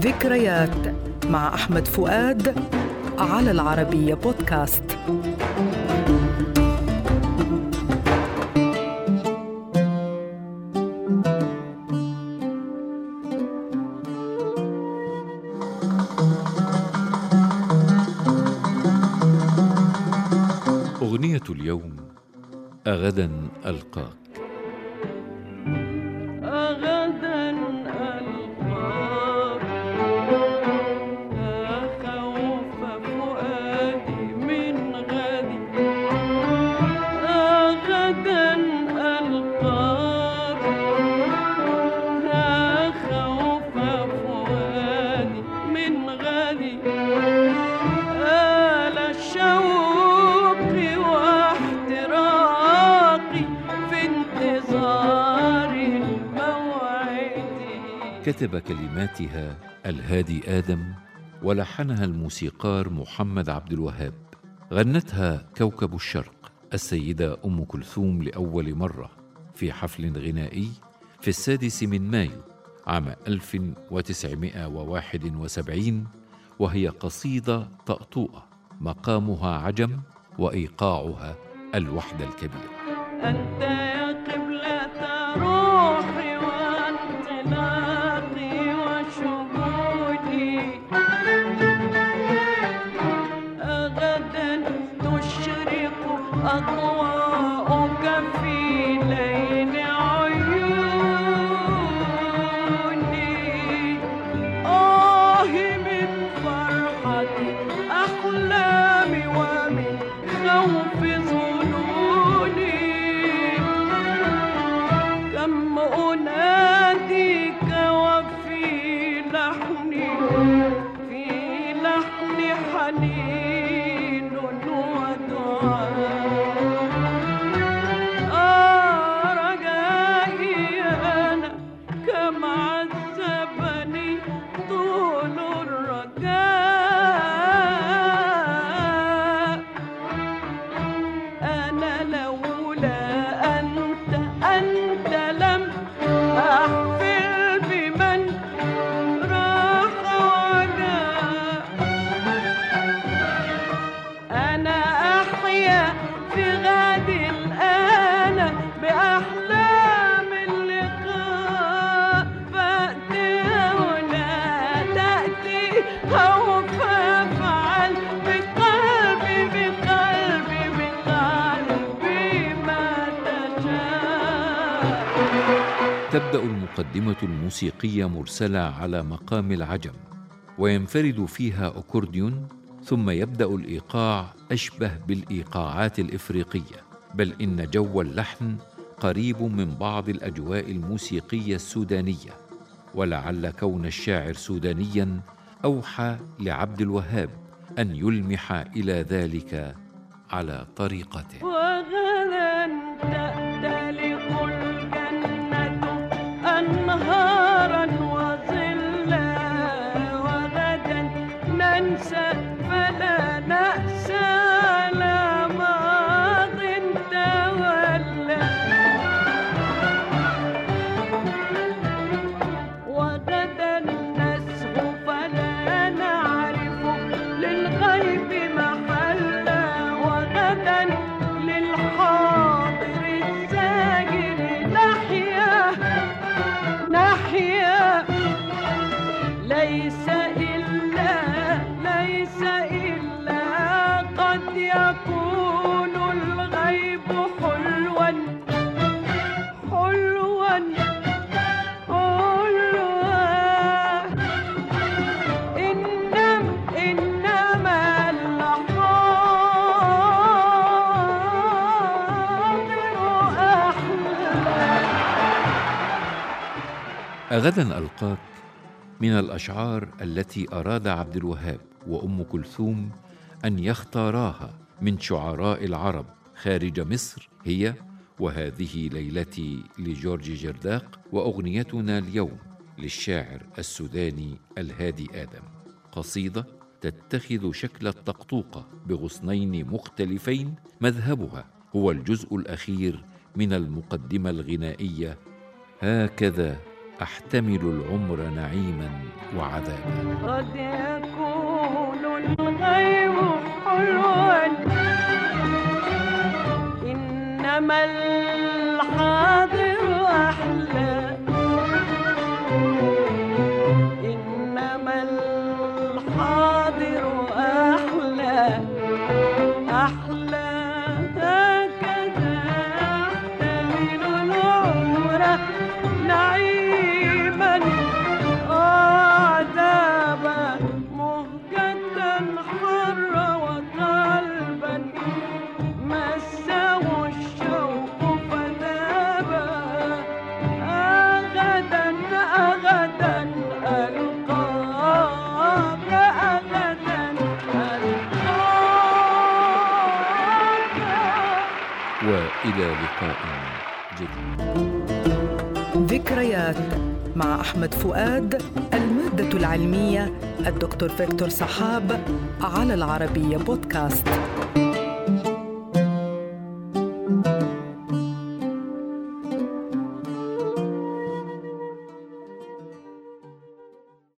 ذكريات مع أحمد فؤاد على العربية بودكاست. أغنية اليوم أغدا ألقاك. كتب كلماتها الهادي آدم ولحنها الموسيقار محمد عبد الوهاب. غنتها كوكب الشرق السيدة أم كلثوم لأول مرة في حفل غنائي في السادس من مايو عام 1971 وهي قصيدة طأطوئة مقامها عجم وإيقاعها الوحدة الكبيرة. أنت one. تبدأ المقدمة الموسيقية مرسلة على مقام العجم وينفرد فيها أكورديون ثم يبدأ الإيقاع أشبه بالإيقاعات الإفريقية بل إن جو اللحن قريب من بعض الأجواء الموسيقية السودانية ولعل كون الشاعر سودانيا أوحى لعبد الوهاب أن يلمح إلى ذلك على طريقته. قد يكون الغيب حلوا حلوا حلوا. إنما إنما الحاضر أحلى. أغدا ألقاك من الأشعار التي أراد عبد الوهاب وأم كلثوم أن يختاراها من شعراء العرب خارج مصر هي وهذه ليلتي لجورج جرداق وأغنيتنا اليوم للشاعر السوداني الهادي آدم. قصيدة تتخذ شكل الطقطوقة بغصنين مختلفين مذهبها هو الجزء الأخير من المقدمة الغنائية هكذا أحتمل العمر نعيما وعذابا قد يكون الغير وإلى لقاء جديد. ذكريات مع أحمد فؤاد المادة العلمية الدكتور فيكتور صحاب على العربية بودكاست.